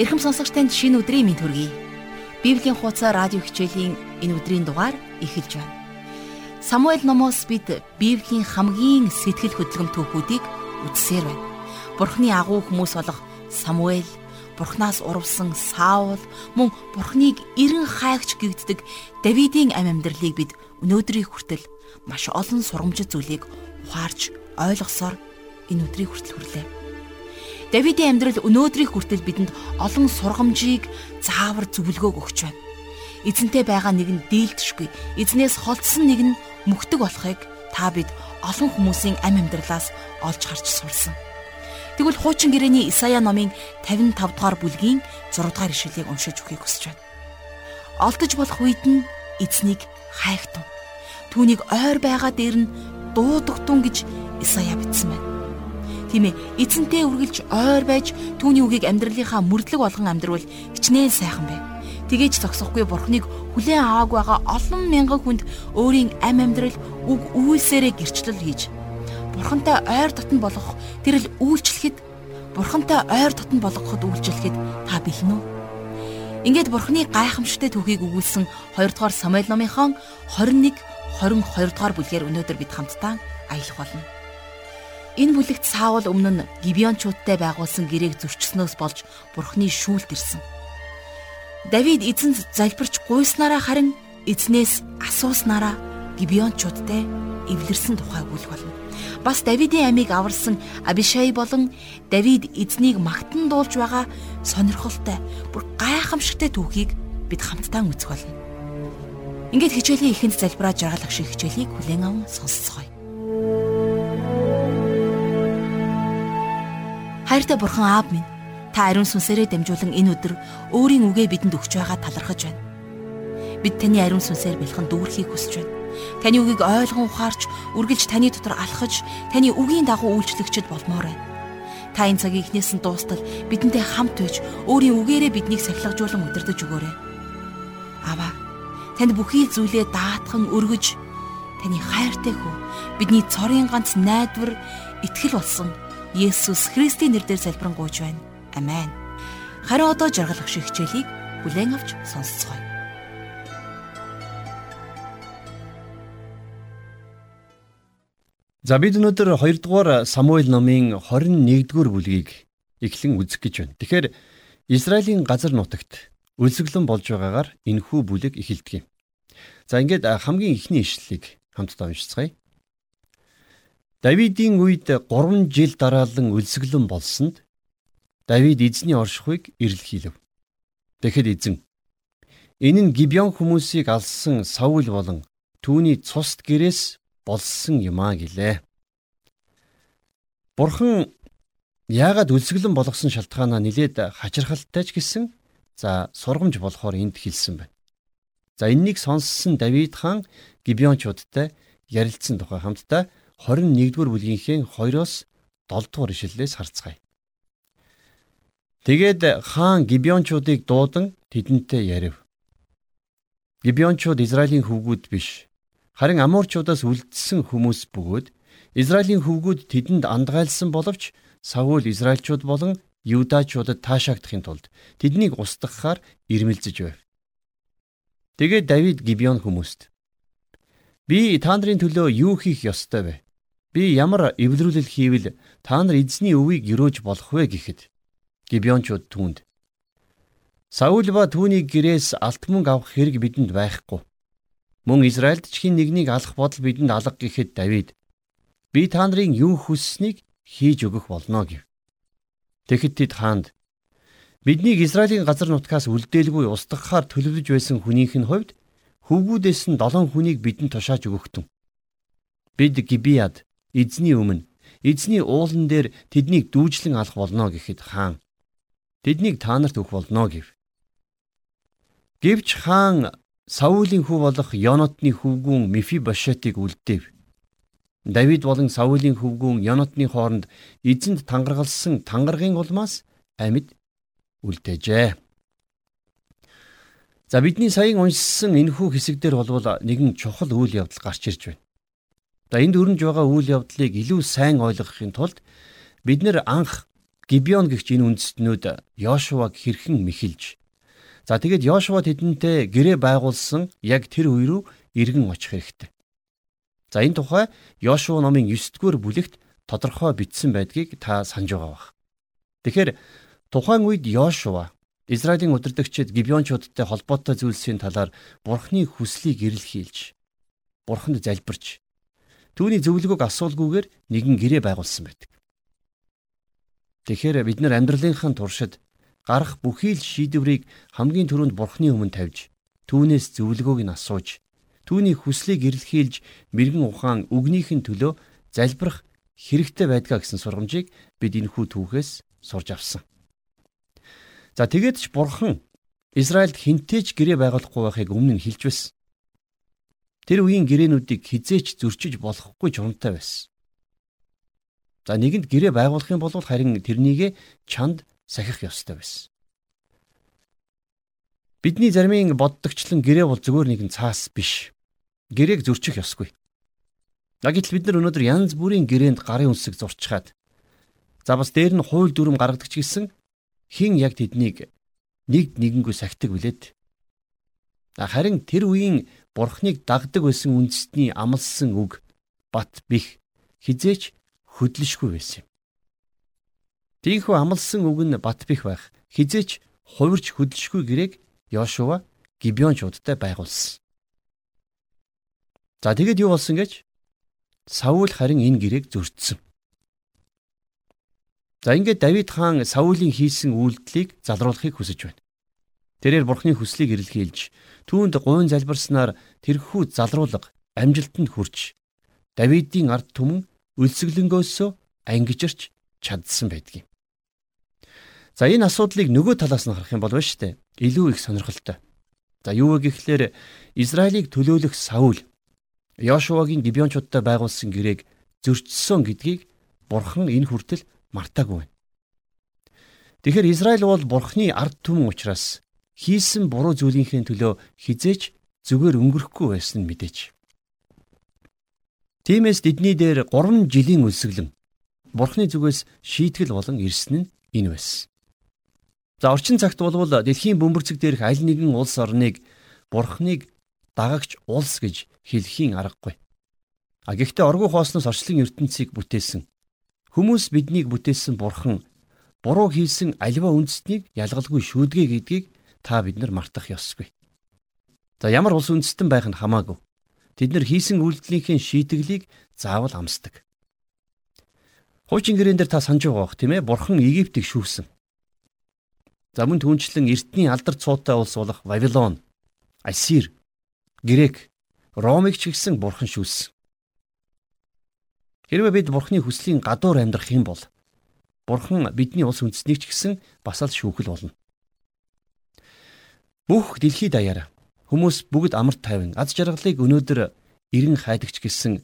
Ирхэм сонсогч танд шинэ өдрийн мэнд хүргэе. Библийн хуудас радио хичээлийн энэ өдрийн дугаар эхэлж байна. Самуэль номоос бид Библийн хамгийн сэтгэл хөдлөм түүхүүдийг үзсээр байна. Бурхны агуу хүмүүс болох Самуэль, Бурхнаас урвсан Саул, мөн Бурхныг эрен хайгч гэгддэг Давидын ам амьдралыг бид өнөөдрийг хүртэл маш олон сургамжит зүйлийг ухаарч ойлгосоор энэ өдрийг хүртэл хүрлээ. Давидын амьдрал өнөөдрийг хүртэл бидэнд олон сургамжийг заавар зөвлөгөөг өгч байна. Эзэнтэй байгаа нэг нь дийлдэшгүй, эзнээс холдсон нэг нь мөхдөг болохыг та бид олон хүмүүсийн ам амьдралаас олж харж сурсан. Тэгвэл хуучин гэрээний Исая номын 55 дугаар бүлгийн 6 дугаар ишлэлийг уншиж өгөхийг хүсэж байна. Олдож болох үед нь эзнийг хайхтун. Түүнийг ойр байгаа дээр нь дуудагтун гэж Исая бичсэн байна. Тийм ээ. Эзэнтэй үргэлж ойр байж түүний үгийг амьдралынхаа мөрдлөг болгон амьдрал хичнээн сайхан бэ. Тгийж зогсохгүй бурхныг хүлээн аваагүй байгаа олон мянган хүнд өөрийн ам амьдрал үг үйлсээрээ гэрчлэл хийж бурхантай ойр дотн болгох тэрл үйлчлэхэд бурхантай ойр дотн болгоход үйлчлэхэд та бэлэн үү? Ингээд бурхны гайхамшигтай түүхийг өгүүлсэн 2 дугаар Самуэль номынхон 21 22 дугаар бүлгээр өнөөдөр бид хамтдаа аялах болно. Энэ бүлэгт Саул өмнө нь Гибеончуудтай байгуулсан гэрээг зөрчснөөс болж Бурхны шүүлт ирсэн. Давид эзэнд залбирч гуйснараа харин эзнээс асууснараа Гибеончуудтай эвлэрсэн тухай үгэл болно. Бас Давидын амийг аварсан Абишай болон Давид эзнийг магтан дуулж байгаа сонирхолтой бүр гайхамшигтай түүхийг бид хамтдаа үзэх болно. Ингээд хичээлийн ихэнд залбираа жаргалах шиг хичээлийг хүлээн аван сонсцгоё. Хайртай бурхан аав минь та ариун сүнсээрээ дамжуулан энэ өдөр өөрийн үгээ бидэнд өгч байгаа талархаж байна. Бид таны ариун сүнсээр бэлхэн дүүрхийг хүсэж байна. Таны үгийг ойлгон ухаарч, үргэлж таны дотор алхаж, таны үгийн дагуу үйлчлэгчд болмоор байна. Та энэ цагийн эхнээс нь дуустал бидэнтэй хамт байж өөрийн үгээрээ биднийг сахилгажуулан удирдах өгөөрэй. Аваа, танд бүхий зүйлээ даатхан өргөж, таны хайртай хүү бидний цорын ганц найдвар итгэл болсон Есүс Христийн нэрээр залбирanгуйж байна. Амен. Харин одоо жаргалах шиг хичээлийг бүлээн авч сонсцгоё. За бид өнөөдөр 2 дугаар Самуэль номын 21-р бүлгийг эхлэн үзэх гэж байна. Тэгэхээр Израилийн газар нутагт үлсгэлэн болж байгаагаар энэхүү бүлэг эхэлдэг юм. За ингээд хамгийн ихний ишлэлийг хамтдаа уншицгаая. Давидын үед 3 жил дараалан өлсгөлөн болсонд Давид эзний оршихуйг ирэлхийлв. Тэгэхэд эзэн энэ нь Гибеон хүмүүсийг алсан Саул болон түүний цусд гэрээс болсон юм а гэлээ. Бурхан яагаад өлсгөлэн болгосон шалтгаанаа нилээд хачирхалтай ч гэсэн за сургамж болохоор энд хэлсэн байна. За энэнийг сонссон Давид хаан Гибеончуудтай ярилцсан тухай хамтдаа 21-р бүлгийнхээ 2-оос 7-р ишлэлээс харцгаая. Тэгээд хаан Гибеончуудыг дуудан тэдэнтэй ярив. Гибеончууд Израилийн хөвгүүд биш. Харин Аморчуудаас үлдсэн хүмүүс бөгөөд Израилийн хөвгүүд тэдэнд андгайлсан боловч Саул Израильчууд болон Юдачуудад таашаагдахын тулд тэднийг устгахаар ирмэлзэж байв. Тэгээд Давид Гибеон хүмүүст "Би та нарын төлөө юу хийх ёстой вэ? Би ямар эвлэрүүлэл хийвэл та нар эзний өвийг өрөөж болох вэ гэхэд Гибеончууд түүнд Саул ба түүний гэрээс алт мөнгө авах хэрэг бидэнд байхгүй. Мөн Израильд ч хин нэгнийг алах бодол бидэнд алга гэхэд Давид би та нарын юу хүсснийг хийж өгөх болно гэв. Тэгэхэд тэд хаанд биднийг Израилийн газар нутгаас үлдээлгүй устгахаар төлөвлөж байсан хүнийх нь хувьд хөвгүүдээс нь долоон хүнийг бидэнд тушааж өгөхтөн. Бид Гибиад эзний өмнө эзний уулан дээр тэднийг дүүжлэн алах болно гэхэд хаан тэднийг та нарт өгөх болно гэв. Гэвч хаан Саулийн хүү болох Йонотны хөвгүүн Мефибошетыг үлдээв. Давид болон Саулийн хөвгүүн Йонотны хооронд эзэнд тангаргалсан тангаргийн улмаас амьд үлдээжээ. За бидний саяын уншсан энэхүү хэсэг дээр болвол нэгэн чухал үйл явдал гарч ирж байна. За энд өрнж байгаа үйл явдлыг илүү сайн ойлгохын тулд бид нэр анх Гибеон гэгч энэ үндэстнүүд Йошуаг хэрхэн мэхэлж За тэгээд Йошуа тэдэнтэй гэрээ байгуулсан яг тэр үе рүү иргэн очих хэрэгтэй. За энэ тухай Йошуа номын 9-р бүлэгт тодорхой бичсэн байдгийг та санаж байгаа бах. Тэгэхээр тухайн үед Йошуа Израилийн удирдагчид Гибеончуудтай холбоотой зүйлсийн талаар Бурхны хүслийг эрэлхийлж, Бурханд залбирч, түүний зөвлөгөөг асуулгүйгээр нэгэн гэрээ байгуулсан байдаг. Тэгэхээр бид нар амьдралынхаа туршид гарах бүхий л шийдвэрийг хамгийн түрүүнд Бурхны өмнө тавьж түүнээс зөвлөгөөг нь асууж түүний хүслийг эрэлхийлж мэрэгэн ухаан үгнийхэн төлөө залбирах хэрэгтэй байдгаа гэсэн сургамжийг бид энэхүү түүхээс сурж авсан. За тэгээд ч Бурхан Израильд хинтээж гэрээ байгуулахгүй байхыг өмнө нь хэлж байсан. Тэр үеийн гэрээнүүдийг хизээч зөрчиж болохгүй жунтай байсан. За нэгэнд гэрээ байгуулах юм бол харин тэрнийг чанд сахих ёстой байсан. Бидний заримын боддогчлон гэрээ бол зүгээр нэгэн цаас биш. Гэрээг зөрчих ёсгүй. Гэтэл бид нар өнөөдөр янз бүрийн гэрээнд гарын үнсэг зурчхаад за бас дээр нь хууль дүрм гаргадаг ч гэсэн хин яг тэднийг нэг нэгэнгүй сахидаг билээд. Харин тэр үеийн бурхныг дагдаг байсан үндэстний амлсан үг бат бих хизээч хөдлөшгүй байсан юм. Тийхүү амлсан үг нь бат бих байх. Хизээч хувирч хөдлөшгүй гэрээг Йошуа Гибеончуудтай байгуулсан. За тэгэд юу болсон гэж? Саул харин энэ гэрээг зөрчсөн. За ингээд Давид хаан Саулийн хийсэн үйлдэлийг залруулахыг хүсэж байна. Тэрээр бурхны хүслийг эрэлхийлж түүнд гуйн залбирснаар тэрхүү залруулга амжилтанд хүрч Давидын ард түмэн өлсгөлөнгөөсөө ангижирч чадсан байдгийг. За энэ асуудлыг нөгөө талаас нь харах юм бол биш үү? Илүү их сонирхолтой. За юу вэ гэхлээр Израилийг төлөөлөх Саул Йошуагийн Гибеончуудтай байгуулсан гэрээг зөрчсөн гэдгийг Бурхан энэ хүртэл мартаагүй байна. Тэгэхээр Израиль бол Бурханы ард түмэн учраас хийсэн буруу зүйлийнхээ төлөө хизээч зүгээр өнгөрөхгүй байсан нь мэдээч. Тиймээс тэдний дээр 3 жилийн үлсгэлэн Бурханы зүгээс шийтгэл болон ирсэн нь энэ байсан. За орчин цагт болвол дэлхийн бөмбөрцөг дээрх аль нэгэн улс орныг бурхныг дагагч улс гэж хэлхийн аргагүй. А гэхдээ оргуу хоосноос орчлон ертөнцийг бүтээсэн хүмүүс биднийг бүтээсэн бурхан буруу хийсэн альва үндэстнийг ялгалгүй шүүдэгэ гэдгийг та бид нар мартах ёсгүй. За ямар улс үндэстэн байх нь хамаагүй. Тэд нар хийсэн үйлдэлийнхээ шийтгэлийг заавал амсдаг. Хуучин гэрэн дээр та санаж байгаа бох тийм ээ бурхан Египтийг шүүсэн. За мөн түнчлэн эртний алдар цуутай улс болох Вавилон, Ассир, Грек, Ромыг ч гэсэн бурхан шүүсэн. Хэрвээ бид бурханы хүслийн гадуур амьдрах юм бол бурхан бидний улс үндэснийг ч гэсэн бас л шүүхэл болно. Бүх дэлхий даяар хүмүүс бүгд амар тайван аз жаргалыг өнөөдөр эрен хайдагч гэсэн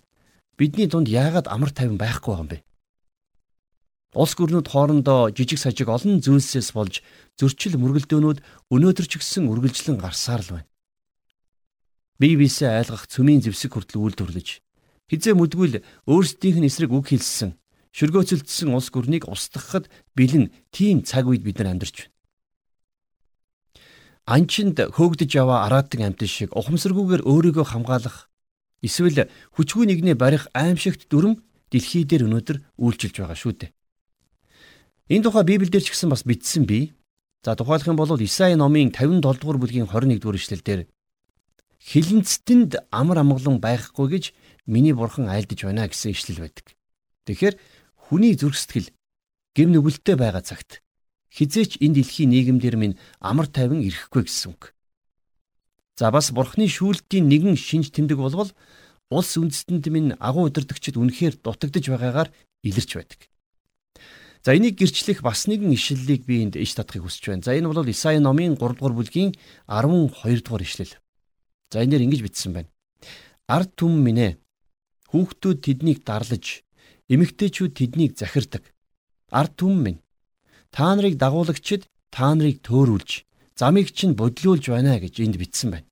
бидний дунд яагаад амар тайван байхгүй юм бэ? Улс гүрнүүд хоорондоо жижиг сажиг олон зүйлсээс болж зөрчил мөргөлдөөнүүд өнөөдөр ч гэсэн үргэлжлэн гарсаар л байна. Бие биесээ айлгах цөмийн зэвсэг хүртэл үйлдвэрлэж хизээ мүдгүйл өөрсдийнх нь эсрэг үг хэлсэн шөргөөцөлдсөн улс гүрнийг устгахад бэлэн тийм цаг үед бид нар амьдарч байна. Анчинд хөөгдөж яваа араатан амтэн шиг ухамсаргүйгээр өөрийгөө хамгаалах эсвэл хүчгүй нэгнээ барих аимшигт дүрм дэлхий дээр өнөөдөр үйлчилж байгаа шүү дээ. Энэ тухай Библиэлд ч гэсэн бас бичсэн бий. За тухайлах юм бол Исаи номын 57 дугаар бүлгийн 21 дугаар ишлэлдэр хилэнцтэнд амар амгалан байхгүй гэж миний бурхан айлдж байна гэсэн ишлэл байдаг. Тэгэхээр хүний зүрх сэтгэл гэм нүгэлтэд байгаа цагт хизээч энэ дэлхийн нийгэмдэр минь амар тайван ирэхгүй гэсэн үг. За бас бурхны шүүлтийн нэгэн шинж тэмдэг болвол улс үндэстэнд минь агуу удирдагчид үнэхээр дутагдж байгаагаар илэрч байдаг. За энийг гэрчлэх бас нэгэн ишлэлийг би энд иш татахыг хүсэж байна. За энэ бол Исаи номын 3 дугаар бүлгийн 12 дугаар ишлэл. За энэ дэр ингэж бичсэн байна. Ард түмэн минь ээ хүүхдүүд тэднийг дарлаж, эмэгтэйчүүд тэднийг захирдаг. Ард түмэн минь та нарыг дагуулагчид та нарыг төөрүүлж, замыг чинь бодлуулж байна гэж энд бичсэн байна.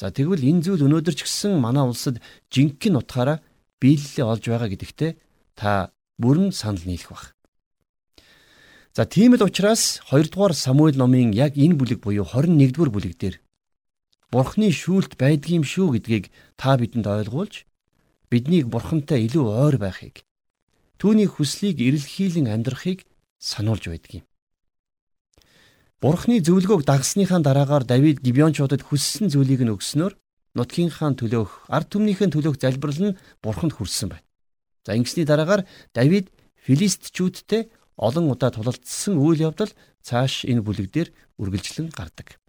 За тэгвэл энэ зүйл өнөөдөр ч гэсэн манай улсад жинхэнэ утгаараа биелэлээ олж байгаа гэдэгтээ та бүрэн санал нийлэх баг. За тийм л учраас 2 дугаар Самуэль номын яг энэ бүлэг буюу 21 дугаар бүлэг дээр Бурхны шүүлт байдгийм шүү гэдгийг та бидэнд ойлгуулж биднийг Бурхантай илүү ойр байхыг түүний хүслийг эрэлхийлэн амьдрахыг сануулж байдаг юм. Бурхны зөвлөгөөг дагсныхаа дараагаар Давид Гибеончуудад хүссэн зүйлийг нь өгснөөр нутгийнхаа төлөөх, ард түмнийхэн төлөөх залбирал нь Бурханд хүрсэн байна. За ингэсний дараагаар Давид Филистчүүдтэй олон удаа тулалдсан үйл явдал цааш энэ бүлэг дээр үргэлжлэн гардаг.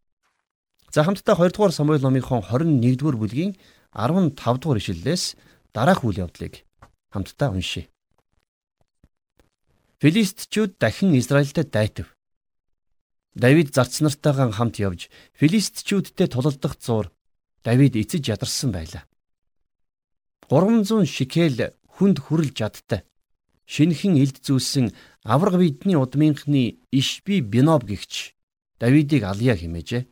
За хамтдаа 2 дугаар Самуэль номынхон 21 дугаар бүлгийн 15 дугаар ишлэлээс дараах үйл явдлыг хамтдаа уншийе. Филистчүүд дахин Израильтай дайтав. Давид зарц нартайгаа хамт явж филистчүүдтэй тулалдах зуур Давид эцэж ядарсан байлаа. 300 шикел хүнд хүрэл жадтай. Шинхэн илд зүүсэн авраг бидний удмынхны Ишби Биноб гихч Давидыг алья химээжээ.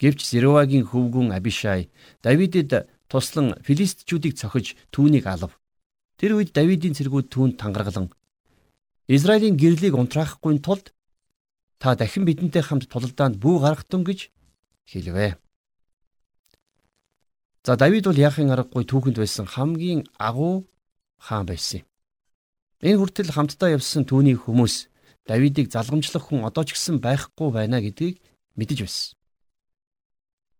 Гэвч Зервагийн хөвгүн Абишай Давидэд туслан филистчүүдийг цохиж түүнийг алав. Тэр үед Давидын цэргүүд түүнд тангаргалан Израилийн гэрлийг унтраахгүй тулд та дахин бидэнтэй хамт тулалдаанд бүү гаргатун гэж хэлвэ. За Давид бол яахын аргагүй түүхэнд байсан хамгийн агуу хаан байсан юм. Энэ хүртэл хамтдаа явсан түүний хүмүүс Давидыг залгамжлах хүн одоо ч гэсэн байхгүй байна гэдгийг мэдэж байсан.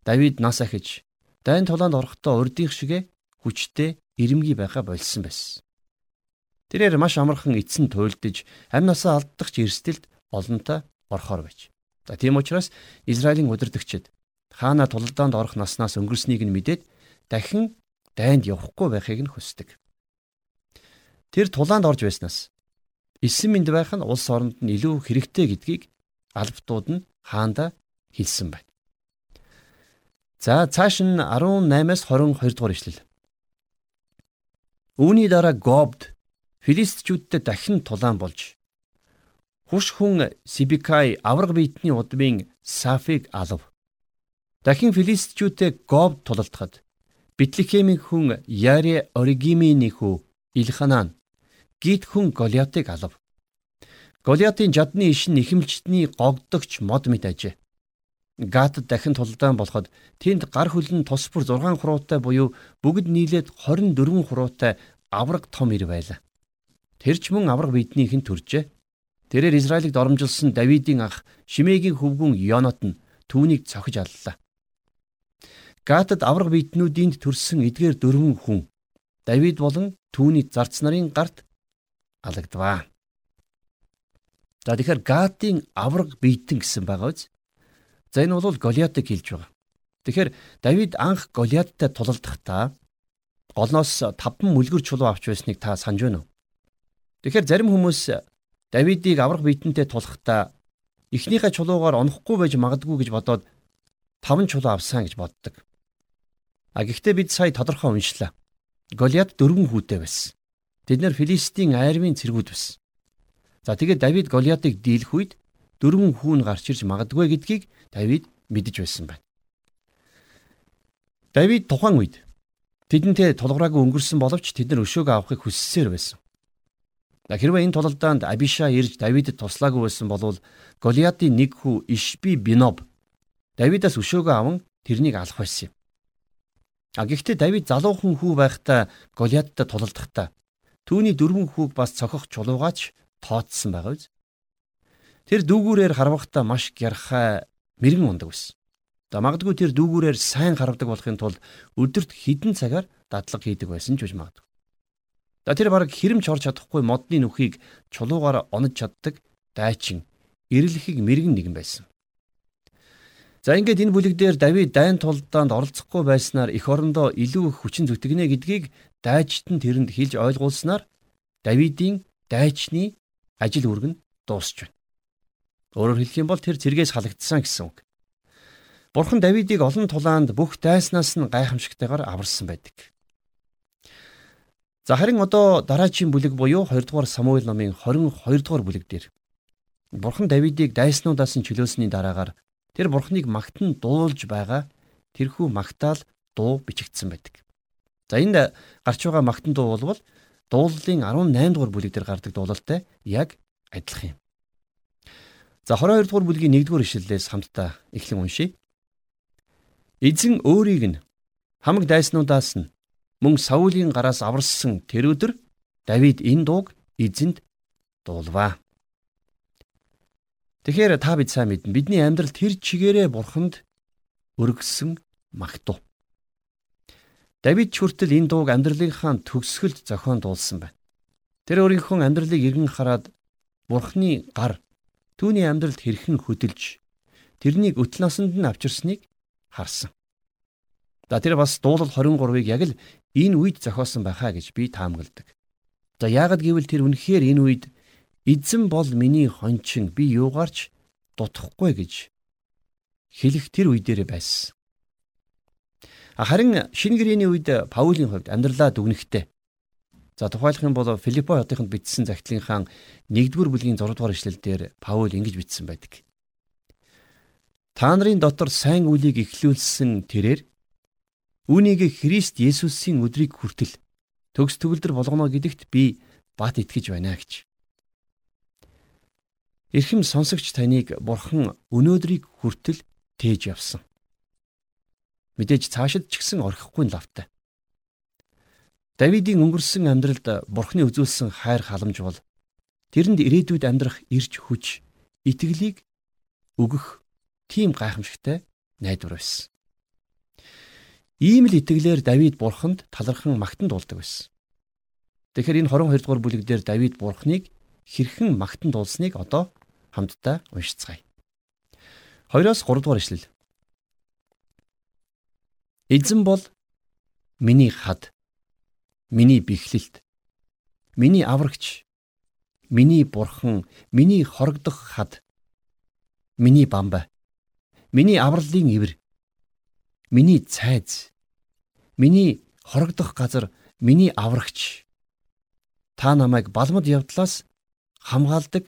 Давид нас ахиж дайн тулаанд орохдоо урдийнх шигэ хүчтэй ирэмгий байха болсон байсан. Тэрээр маш амархан эцэн туйлдж амнасаа алдах ч эрсдэлд олонтой орхоор байж. За тийм учраас Израилийн удирдагчид хаана тулалдаанд орох наснаас өнгөрснийг нь мэдээд дахин дайнд явахгүй байхыг нь хүсдэг. Тэр тулаанд орж байснаас эсэм мэд байх нь улс оронд нь илүү хэрэгтэй гэдгийг албатууд нь хаанда хэлсэн байна. За цааш нь 18-аас 22 дугаар ишлэл. Үүний дараа Гобд филистчүүдтэй дахин тулаан болж хуш хүн Сибикай авраг биетний удмын Сафиг алав. Дахин филистчүүдтэй Гобд тулалдахад Битлехемийн хүн Яре Оригимийн хүү Илханан гид хүн Голиатыг алав. Голиатын жадны иш нь ихэмлчтний гогдогч мод мэд ажээ. Гатад дахин тулдаан болоход тэнд гар хөлн тус бүр 6 хуруутай буюу бүгд нийлээд 24 хуруутай авраг том ир байлаа. Тэр ч мөн авраг биднийх нь төржээ. Тэрээр Израилыг доромжилсон Давидын ах Шимээгийн хөвгүн Йонот нь түүнийг цохиж аллаа. Гатад авраг биднүүдийн төрсэн эдгээр дөрвөн хүн Давид болон түүний зарц нарын гарт алагдваа. За тэгэхээр Гатын авраг биетэн гэсэн байгаа үз. За энэ бол Голиатыг хэлж байгаа. Тэгэхээр Давид анх Голиаттай тулалдахдаа голноос 5 мүлгэр чулуу авч байсныг та санаж байна уу? Тэгэхээр зарим хүмүүс Давидыг аврах биетэнтэй тулахдаа эхнийхээ чулуугаар онохгүй байж магадгүй гэж бодоод 5 чулуу авсан гэж боддог. А гэхдээ бид сая тодорхой уншлаа. Голиат дөрвөн хүүтэй байсан. Тэд нэр Филистийн айрмын цэргүүд байсан. За тэгээд Давид Голиатыг дийлэх үед дөрвөн хүүн гарч ирж магадгүй гэдгийг Давид мэдэж байсан байна. Давид тухайн үед тэдэнтэй тулгараагүй өнгөрсөн боловч тэд нар өшөөг авахыг хүссээр байсан. Хэрвээ энэ тулалдаанд Абиша ирж Давидэд туслаагүй байсан бол Голиатын нэг хүү Ишби Биноб Давидаас өшөөгөө аван тэрнийг алах байсан юм. А гэхдээ Давид залуухан хүү байхдаа Голиаттай тулалдахдаа түүний дөрвөн хүүг бас цохох чулуугаач тооцсон байгаа биз? Тэр дүүгүүрээр харвахтаа маш гярхай мэрэгэн ундаг байсан. За магадгүй тэр дүүгүүрээр сайн харвдаг болохын тулд өдөрт хідэн цагаар дадлага хийдэг байсан ч үж магадгүй. За тэр баг хэрэмч орж чадахгүй модны нүхийг чулуугаар онож чаддаг дайчин эрэлхийг мэрэгэн нэгэн байсан. За ингээд энэ бүлэг дээр Давид дайн тулдаанд оролцохгүй байснаар эх орондоо илүү их хүчин зүтгэнэ гэдгийг дайчт нь тэрэнд хэлж ойлгуулснаар Давидын дайчны ажил үргэн дуусч байна. Өөрөөр хэлэх юм бол тэр зэргээс халагдсан гэсэн үг. Бурхан Давидыг олон тулаанд бүх дайснаас нь гайхамшигтайгаар аварсан байдаг. За харин одоо дараачийн бүлэг буюу 2 дугаар Самуэль номын 22 дугаар бүлэг дээр Бурхан Давидыг дайснуудаас нь чөлөөсний дараагаар тэр Бурханыг магтан дуулж байгаа тэрхүү магтаал дуу бичигдсэн байдаг. За энд гарч байгаа магтан дуу бол дууллын 18 дугаар бүлэг дээр гардаг дуулалтай яг адилхан юм. За 22 дугаар бүлгийн 1-р ишлэлээс хамтдаа эхлэн уншийе. Эзэн өөрийг нь хамаг дайснуудаас нь мөн Саулийн гараас аварсан тэр өдөр Давид энэ дууг эзэнд дуулваа. Тэгэхээр та бид сайн мэднэ. Бидний амьдрал тэр чигээрээ бурханд өргөссөн магтуу. Давид ч хүртэл энэ дууг амьдралынхаа төгсгөлд зохион дуулсан байна. Тэр өөрийнхөө амьдралыг эргэн хараад бурхны гар түүний амьдралд хэрхэн хөдөлж тэрнийг өтл насанд нь авчирсныг харсан. За тэр бас дуулал 23-ыг яг л энэ үед зохиосон байхаа гэж би таамагладаг. За яагад гэвэл тэр үнэхээр энэ үед эзэн бол миний хончин би юугаарч дутхгүй гэж хэлэх тэр үе дээр байсан. Харин шинэ гэрээний үед Паулийн хувьд амьдралаа дүгнэхтэй. За тухайлах юм бол Филиппо хотынд бичсэн захидлынхаа 1-р бүлгийн 6 дугаар эшлэлдэр Паул ингэж бичсэн байдаг. Та нарын дотор сайн үлийг эхлүүлсэн тэрээр үүнийг Христ Есүсийн өдрийг хүртэл төгс төгөлдөр болгоно гэдэгт би бат итгэж байна гэж. Ирхэм сонсогч таныг Бурхан өнөөдрийг хүртэл тээж явсан. Мэдээж цаашид ч гэсэн орхихгүй лавтай. Давидын өнгөрсөн амьдралд Бурхны үзүүлсэн хайр халамж бол тэрэнд ирээдүйд амьдрах ирж хүч, итгэлийг өгөх тийм гайхамшигтай найдвар байсан. Ийм л итгэлээр Давид Бурханд талархан магтан дуулдаг байсан. Тэгэхээр энэ 22 дугаар бүлэг дээр Давид Бурхныг хэрхэн магтан дуулсныг одоо хамтдаа уншицгаая. 2-оос 3 дугаар ишлэл. Эзэн бол миний хад, миний бэхлэлт, миний аврагч, миний бурхан, миний хорогдох хад, миний бамбай, миний авралын ивэр, миний цайз, миний хорогдох газар, миний аврагч. Та намайг балмад явдлаас хамгаалдаг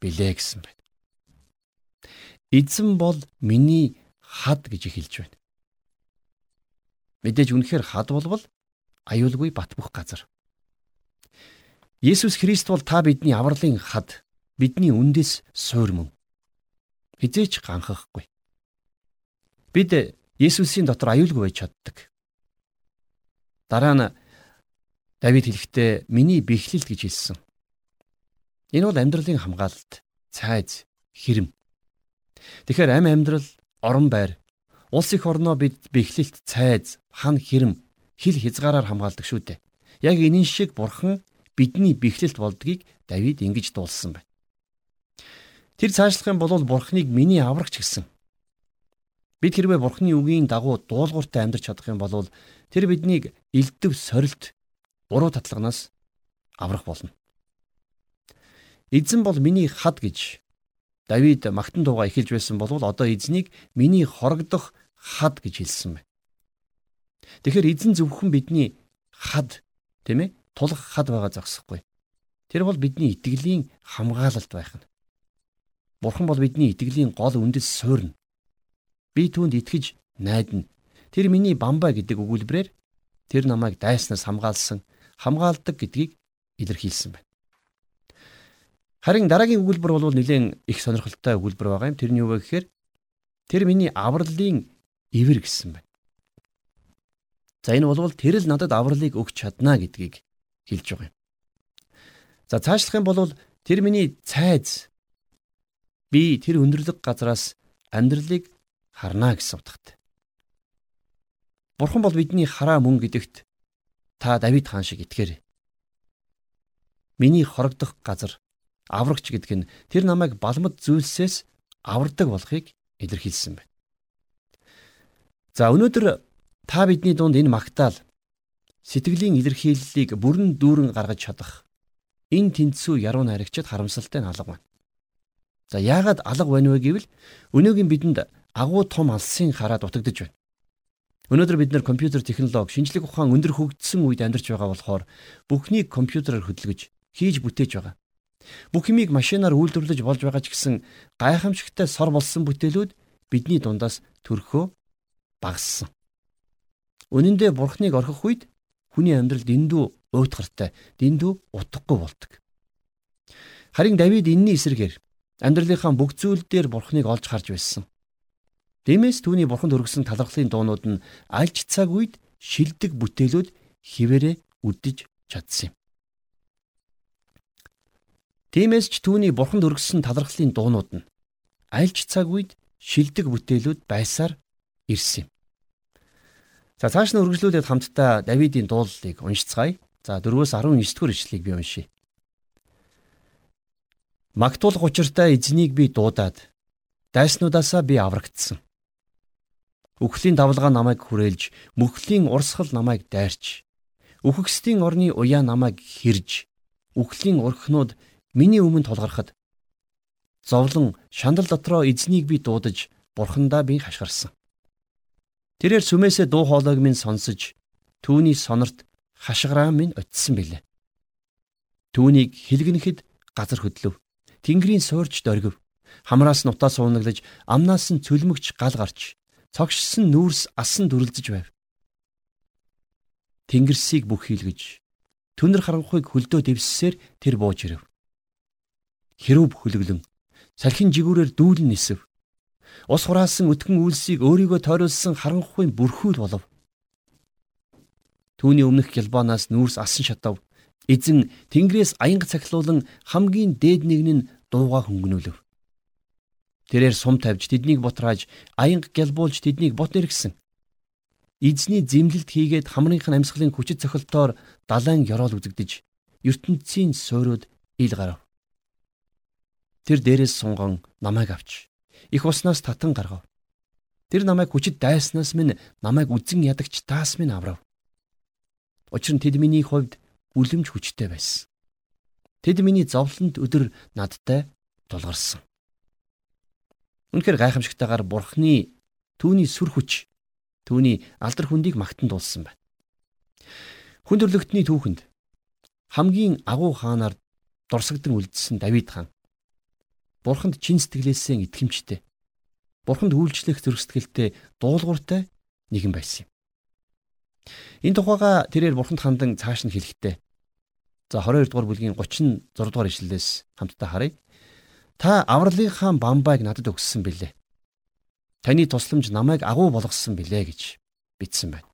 билээ гэсэн байна. Эзэн бол миний хад гэж хэлж байна. Мэдээж үнэхээр хад болвол аюулгүй бат бөх газар. Есүс Христ бол та бидний авралын хад, бидний үндэс суур мөн. Хизээч ганхахгүй. Бид Есүсийн дотор аюулгүй байж чаддаг. Дараа нь Давид хэлэхдээ миний бэхлэлт гэж хэлсэн. Энэ бол амьдралын хамгаалалт, цайз, хэрэм. Тэгэхээр амь амьдрал, орон байр, Улс их орноо бид бэхлэлт, цайз, хан хэрэм, хил хязгаараар хамгаалдаг шүү дээ. Яг энэ шиг бурхан бидний бэхлэлт болдгийг Давид ингэж дуулсан байна. Тэр цаашлах юм бол бурханыг миний аврагч гэсэн. Бид хэрвээ бурханы үгийн дагуу дуулууртай амьдарч чадах юм бол тэр биднийг элдв сорилт уруу татлагнаас аврах болно. Эзэн бол миний хад гэж Давид магтан дууга эхэлж байсан бол одоо эзнийг миний хорогдох хад гэж хэлсэн байна. Тэгэхээр эзэн зөвхөн бидний хад тийм ээ тулах хад байгаа зогсохгүй. Тэр бол бидний итгэлийн хамгаалалт байх нь. Бурхан бол бидний итгэлийн гол үндэс суурна. Би түүнд итгэж найдана. Тэр миний бамбай гэдэг өгүүлбэрээр тэр намайг дайснаас хамгаалсан, хамгаалдаг гэдгийг илэрхийлсэн байна. Харин дараагийн өгүүлбэр бол нэлээд их сонирхолтой өгүүлбэр байгаа юм. Тэр нь юу вэ гэхээр тэр миний авралын ивэр гэсэн байна. За энэ бол тэр л надад авралыг өгч чадна гэдгийг хэлж байгаа юм. За цаашлах юм бол тэр миний цайз би тэр өндөрлөг газараас амьдралыг харна гэсэн утгатай. Бурхан бол бидний хараа мөн гэдэгт та Давид хаан шиг итгээрэй. Миний хорогдох газар аврагч гэдэг нь тэр намайг балмад зүйлсээс авардаг болохыг илэрхийлсэн байна. За өнөөдөр та бидний дунд энэ магтаал сэтгэлийн илэрхийллийг бүрэн дүүрэн гаргаж чадах энэ тэнцүү яруу найрагчид харамсалтай нь алга байна. За яагаад алга байна вэ гэвэл өнөөгийн бидэнд агуу том алсын хараа дутагдж байна. Өнөөдөр бид нар компьютер технологи, шинжлэх ухаан өндөр хөгжсөн үед амьдарч байгаа болохоор бүхнийг компьютероор хөдөлгөж хийж бүтээж байгаа. Бүх юмыг машинаар үйлдвэрлэж болж байгаа ч гэсэн гайхамшигтай сор болсон бүтээлүүд бидний дундаас төрхөө багассан. Үнэн дээр бурхныг орхих үед хүний амьдрал дэндүү уйтгартай, дэндүү утгагүй болдог. Харин Давид энэний эсрэгээр Амьдралынхаа бүх зүйл дээр бурхныг олж харж байсан. Дэмээс түүний бурханд өргөсөн талархлын дуунууд нь альж цаг үед шилдэг бүтээлүүд хിവэрэ үддэж чадсан юм. Тиймээс ч түүний бурханд өргөсөн талархлын дуунууд нь альж цаг үед шилдэг бүтээлүүд байсаар ирсэн юм. За цааш нь үргэлжлүүлээд хамтдаа Давидын дуулалыг уншицгаая. За 4-өөс 19 дугаар ишлэгийг би уншийе. Магтуулах учиртай эзнийг би дуудаад дайснуудаасаа би аврагдсан. Үхлийн давлгаа намайг хүрээлж, мөхлийн урсгал намайг дайрч, үхгсдийн орны уяа намайг хэрж, үхлийн урхнууд миний өмнө толгархад зовлон шандал дотроо эзнийг би дуудаж, бурхандаа би хашгирсан. Тэрээр сүмээсээ дуу хоолойг минь сонсож, түүний сонорт хашгираа минь очисон билээ. Түүнийг хилгэнэхэд газар хөдлөв. Тэнгэрийн суурьч дөргив. Хамраас нутаа суунаглаж, амнаас нь цөлмөгч гал гарч, цогшсон нүүрс асан дүрлзэж байв. Тэнгэрсийг бүх хийлгэж, түнэр харанхуйг хөлдөө дэвссээр тэр бууж ирэв. Хэрүүв хөлөглөн, салхин жигүүрээр дүүлэн нисэв. Ус хураасан өтгөн үйлсийг өөрийгөө тойруулсан харанхуйн бүрхүүл болов. Түүний өмнөх гялбаанаас нүүрс асан шатав. Эзэн Тэнгэрээс аянга цахилуулан хамгийн дээд нэг нь дууга хөнгөнүүлв. Тэрээр сум тавьж тэднийг бутрааж аянга гялбуулж тэднийг бот нэргсэн. Эзний зэмлэлт хийгээд хамрынх нь амьсгалын хүчит цохилтоор далайн ёроол үзэгдэж ертөнцийн суурьуд ил гарав. Тэр дээрээс сунгон намайг авч их уснаас татан гаргав. Тэр намайг хүчит дайснаас минь намайг үзэн ядагч таас минь аврав. Учир нь тэд миний хувьд үлэмж хүчтэй байсан. Тэд миний зовлонд өдөр надтай тулгарсан. Үнэхээр гайхамшигтайгаар Бурхны түүний сүр хүч түүний алдар хүндийг магтан дуулсан байна. Хүн төрлөختний түүхэнд хамгийн агуу хаанаар дурсагдан үлдсэн Давид хаан Бурханд чин сэтгэлээсээ итгэмжтэй. Бурханд үйлчлэх зөрсгөлтэй дуулууртай нэгэн байсан юм. Энэ тухайга тэрээр бурханд хандан цааш нь хэлэхдээ за 22 дугаар бүлгийн 36 дугаар ишлэлээс хамтдаа харъя. Та авралынхаа бамбайг надад өгсөн билээ. Таны тусламж намайг агуу болгосон билээ гэж бичсэн байна.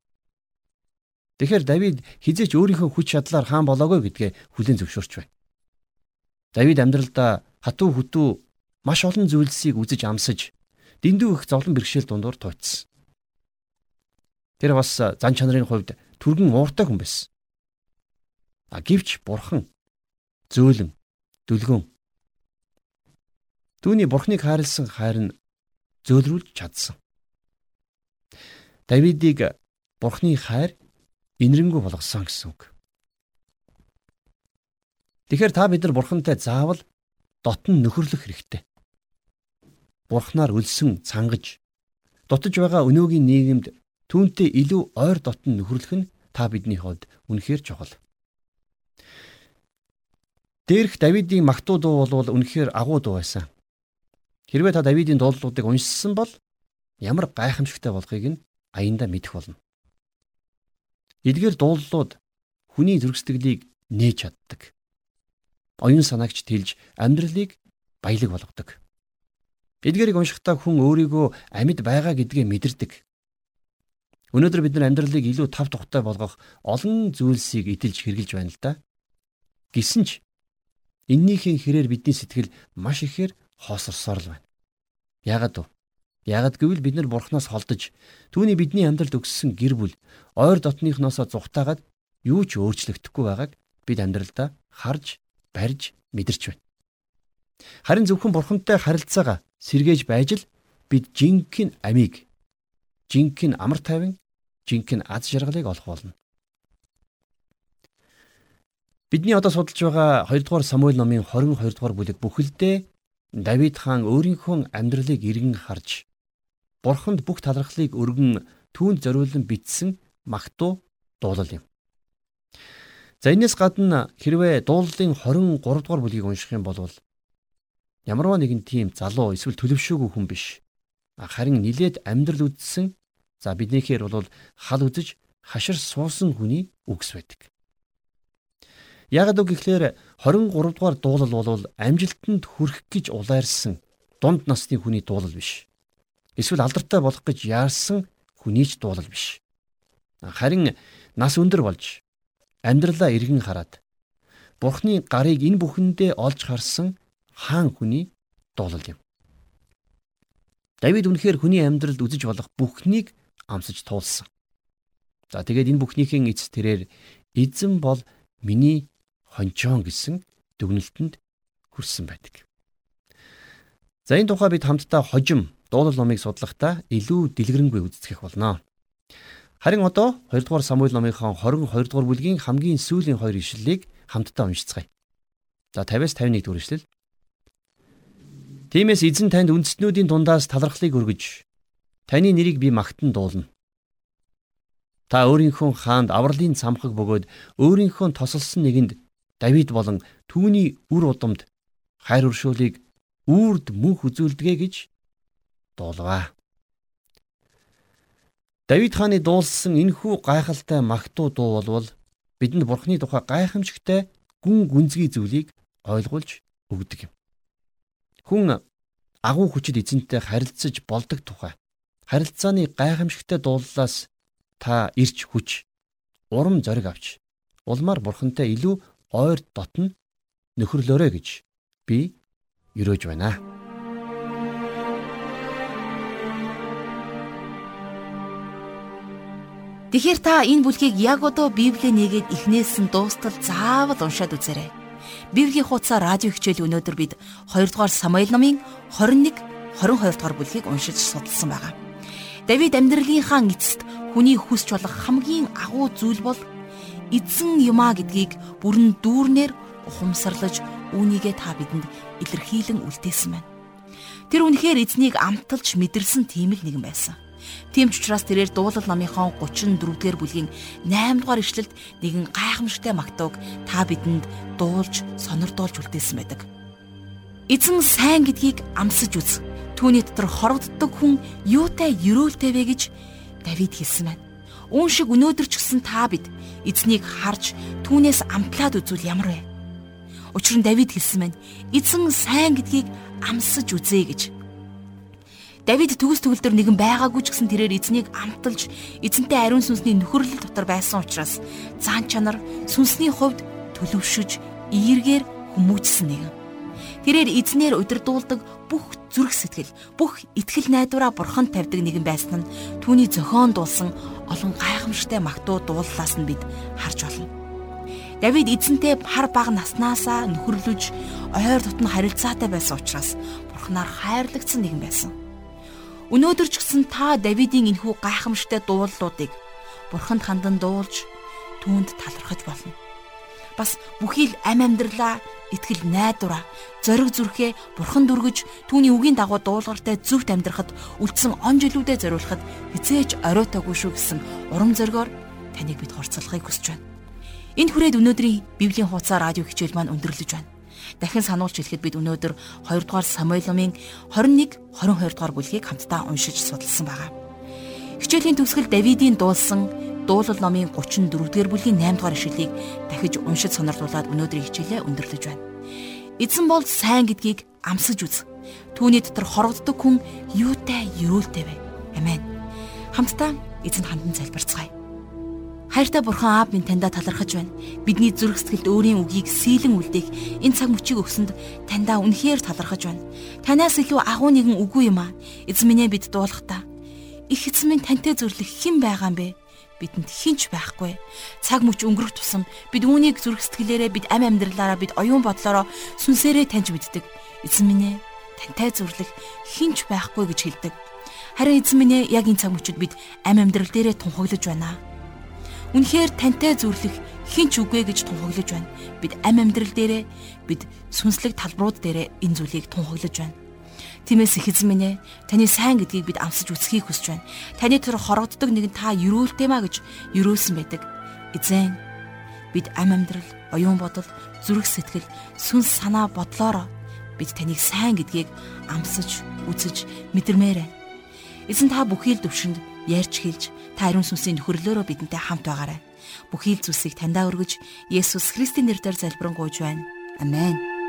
Тэгэхээр Давид хизээч өөрийнхөө хүч чадлаар хаан болоогүй гэдгээ хүлээн зөвшөөрч байна. Давид амьдралдаа хатуу хөтүү маш олон зүйлсийг үзэж амсаж дэндүү их зовлон бэрхшээл дундуур тооцсон. Тэр бас зан чанарын хувьд түргэн ууртай хүн байсан. А гівч бурхан зөөлөн дүлгөн Түүний бурхныг хайрлсан хайр нь зөөлрүүлж чадсан. Давидыг бурхны хайр инэрэнгүү болгосон гэсэн үг. Тэгэхээр та бид нар бурхантай заавал дотн нөхөрлөх хэрэгтэй. Бурхнаар өлсөн цангаж дутаж байгаа өнөөгийн нийгэмд Түүнтэй илүү ойр дотн нөхөрлөх нь та бидний хувьд үнэхээр чухал. Дээрх Давидын магтуу дуу бол үнэхээр агуу дуу байсан. Хэрвээ та Давидын дуулуудыг уншсан бол ямар гайхамшигтай болохыг нь аяндаа мэдэх болно. Эдгээр дуулууд хүний зөргсдөглийг нээж чаддаг. Оюун санаагч тэлж амьдралыг баялаг болгодог. Эдгээрийг уншихдаа хүн өөрийгөө амьд байгаа гэдгээ мэдэрдэг. Өнөөдөр бид нар амьдралыг илүү тав тухтай болгох олон зүйлсийг эдэлж хэрглэж байна л да. Гэсэн ч эннийхэн хэрээр бидний сэтгэл маш ихээр хоосорсоор л байна. Яагаад вэ? Яагаад гэвэл бид нар бурхнаас холдож түүний бидний амьдралд өгсөн гэр бүл ойр дотныхноосоо зүхтаагаад юу ч өөрчлөгдөхгүй байгааг бид амьдралдаа харж, барьж, мэдэрч байна. Харин зөвхөн бурхантай харилцаагаа сэргээж байж л бид жинхэнэ амийг жинхэнэ амар тайван, жинхэнэ аз жаргалыг олох болно. Бидний одоо судалж байгаа 2 дугаар Самуэль номын 22 дугаар бүлэг бүхэлдээ Давид хаан өөрийнхөө амьдралыг эргэн харж Бурханд бүх талархлыг өргөн түүнд зориулан бичсэн магтуу дуулал юм. За энэс гадна хэрвээ дуулалын 23 дугаар бүлгийг унших юм бол ямарваа нэгэн тийм залуу эсвэл төлөвшөөгүй хүн биш. Харин нилээд амьдрал үдсэн За биднийхээр бол хал үзэж хашир суусан хүний үгс байдаг. Яг үг гэхлээр 23 дугаар дуулал бол амжилтанд хүрэх гэж улайрсан дунд насны хүний дуулал биш. Эсвэл алдартай болох гэж яарсан хүний ч дуулал биш. Харин нас өндөр болж амьдралаа эргэн хараад Бурхны гарыг энэ бүхэндээ олж харсан хаан хүний дуулал юм. Давид үнэхээр хүний амьдралд үзэж болох бүхнийг амсаж туулсан. За тэгээд энэ бүхнийхээ эц тэрээр эзэн бол миний хончоон гэсэн дүгнэлтэнд хүрсэн байдаг. За энэ тухай бид хамтдаа хожим дуулал номыг судлахдаа илүү дэлгэрэнгүй үздэхэх болно. Харин одоо 2 дугаар Самуэль номынхон 22 дугаар бүлгийн хамгийн сүүлийн хоёр ишлэлийг хамтдаа уншицгаая. За 50-аас 51 дугаар ишлэл. Тиймээс эзэн танд үндэстнүүдийн дундаас талархлыг өргөж таны нэрийг би магтан дуулна. Та өөрийнхөө хаанд авралын цамхаг бөгөөд өөрийнхөө тосолсон нэгэнд Давид болон түүний үр удамд хайр уршуулыг үрд мөнх үзүүлдэгэ гэж дуулгаа. Давид хааны дуулсан энэхүү гайхалтай магтуу дуу болвол бидэнд Бурхны тухай гайхамшигтай гүн гүнзгий зүйлийг ойлгуулж өгдөг юм. Хүн агуу хүчит эзэнтэй харилцаж болдог тухай харилцааны гайхамшигтай дууллаас та ирч хүч урам зориг авч улмаар бурхантай илүү ойр дотн нөхөрлөөрэй гэж би өрөөж байна. Тэгэхээр та энэ бүлгийг яг одоо Библийн нэгэд эхнээс нь дуустал заавал уншаад үзээрэй. Библийн хуудас радио хичээл өнөөдөр бид 2 дугаар Самуэль номын 21 22 дугаар бүлгийг уншиж судалсан байгаа. Давид амьдралынхаа эцэст хүний хүсч болох хамгийн агуу зүйл бол эзэн юмаа гэдгийг бүрэн дүүрнээр ухамсарлаж үүнийгээ та бидэнд илэрхийлэн үлдээсэн байна. Тэр үнэхээр эзнийг амталж мэдэрсэн тийм л нэгэн байсан. Тийм ч учраас тэрээр дуулал номынхон 34-р бүлгийн 8 дугаар ишлэлд нэгэн гайхамшигтай магтууг та бидэнд дуулж сонирдуулж үлдээсэн байдаг. Эзэн сайн гэдгийг амсаж үз. Түүний дотор хорогддог хүн юутай ерөөлтэй вэ гэж Давид хэлсэн байна. Үүн шиг өнөөдөр ч гэсэн та бид эзнийг харж түүнээс амтлаад үзвэл ямар вэ? Учир нь Давид хэлсэн байна. Эзэн сайн гэдгийг амсаж үзье гэж. Давид төгс төгөлдөр нэгэн байгаагүй ч гэсэн тэрээр эзнийг амталж эзэнтэй ариун сүнсний нөхөрлөл дотор байсан учраас цаан чанар сүнсний хувьд төлөвшөж эергээр хүмүүжсэн нэгэн. Тэрээр эзнэр удирдуулдаг бүх зүрх сэтгэл, бүх итгэл найдвараа бурханд тавьдаг нэгэн байсан нь түүний зохион дуулсан олон гайхамшигтай магтуу дууллаас нь бид харж байна. Давид эзэнтэй хар баг наснаасаа нөхөрлөж ойр дотн харилцаатай байсан учраас бурхнаар хайрлагдсан нэгэн байсан. Өнөөдөр ч гэсэн та Давидын энэхүү гайхамшигтай дууллуудыг бурханд хандан дуулж түүнд талархаж болно бас бүхий л ам амьдралаа итгэл найдвараа зориг зүрхээ бурхан дүргэж түүний үгийн дагуу дуулууртай зөвхт амьдрахад үлдсэн он жилүүдэд зориулахад хизээч оройтойгүй шүү гэсэн урам зоригоор таныг бид хорцолохыг хүсэж байна. Энд хүрээд өнөөдрийн Библийн хуудас радио хичээл маань өндөрлөж байна. Дахин сануулж хэлэхэд бид өнөөдөр 2 дугаар Самуэль номын 21 22 дугаар бүлгийг хамтдаа уншиж судалсан байгаа. Хичээлийн төгсгөл Давидын дуулсан дуулал номын 34-р бүлгийн 8-р ишлэлийг дахиж уншиж сонирдуулаад өнөөдрийн хичээлээ өндөрлөж байна. Эзэн бол сайн гэдгийг амсаж үз. Түүний дотор хорогддог хүн юутай ерөөлтэй вэ? Амен. Хамтдаа эзэнд хандан залбирцгаая. Хайртай бурхан аав минь таньда талархаж байна. Бидний зүрх сэтгэлд өөрийн үгийг сийлэн үлдээх энэ цаг мөчийг өгсөнд таньда үнэхээр талархаж байна. Танаас илүү агуу нэгэн үгүй юм аа. Эзэн минь бид дуулахдаа их эзэн минь тантай зөвлөх хэн байгаа юм бэ? бидэнд хинч байхгүй. Цаг мөч өнгөрөх тусам бид үүнийг зүрх сэтгэлээрээ бид ам амьдралаараа бид оюун бодлороо сүнсээрээ таньж мэддэг. Эзэн минь ээ тантай зүрлэх хинч байхгүй гэж хэлдэг. Харин эзэн минь яг энэ цаг мөчид бид ам амьдрал дээрээ тунхаглаж байна. Үнэхээр тантай зүрлэх хинч үгүй гэж тунхаглаж байна. Бид ам амьдрал дээрээ бид сүнслэг талбарууд дээрээ энэ зүйлийг тунхаглаж байна. Тиймээс их эзэн минь ээ таны сайн гэдгийг бид амсаж үсхийг хүсэж байна. Таны төр хорогддог нэгэн та юрүүлтэй маа гэж юрөөсөн байдаг. Эзэн бид ам амьдрал, оюун бодол, зүрх сэтгэл, сүнс санаа бодлороо бид таныг сайн гэдгийг амсаж үзэж мэдэрмээр байна. Эзэн та бүхий л төвшөнд ярьж хэлж Та ариун сүнсийн нөхөрлөөрөө бидэнтэй хамт байгаарай. Бүхий л зүйлсийг таньдаа өргөж, Есүс Христийн нэрээр залбирanгуйж байна. Амен.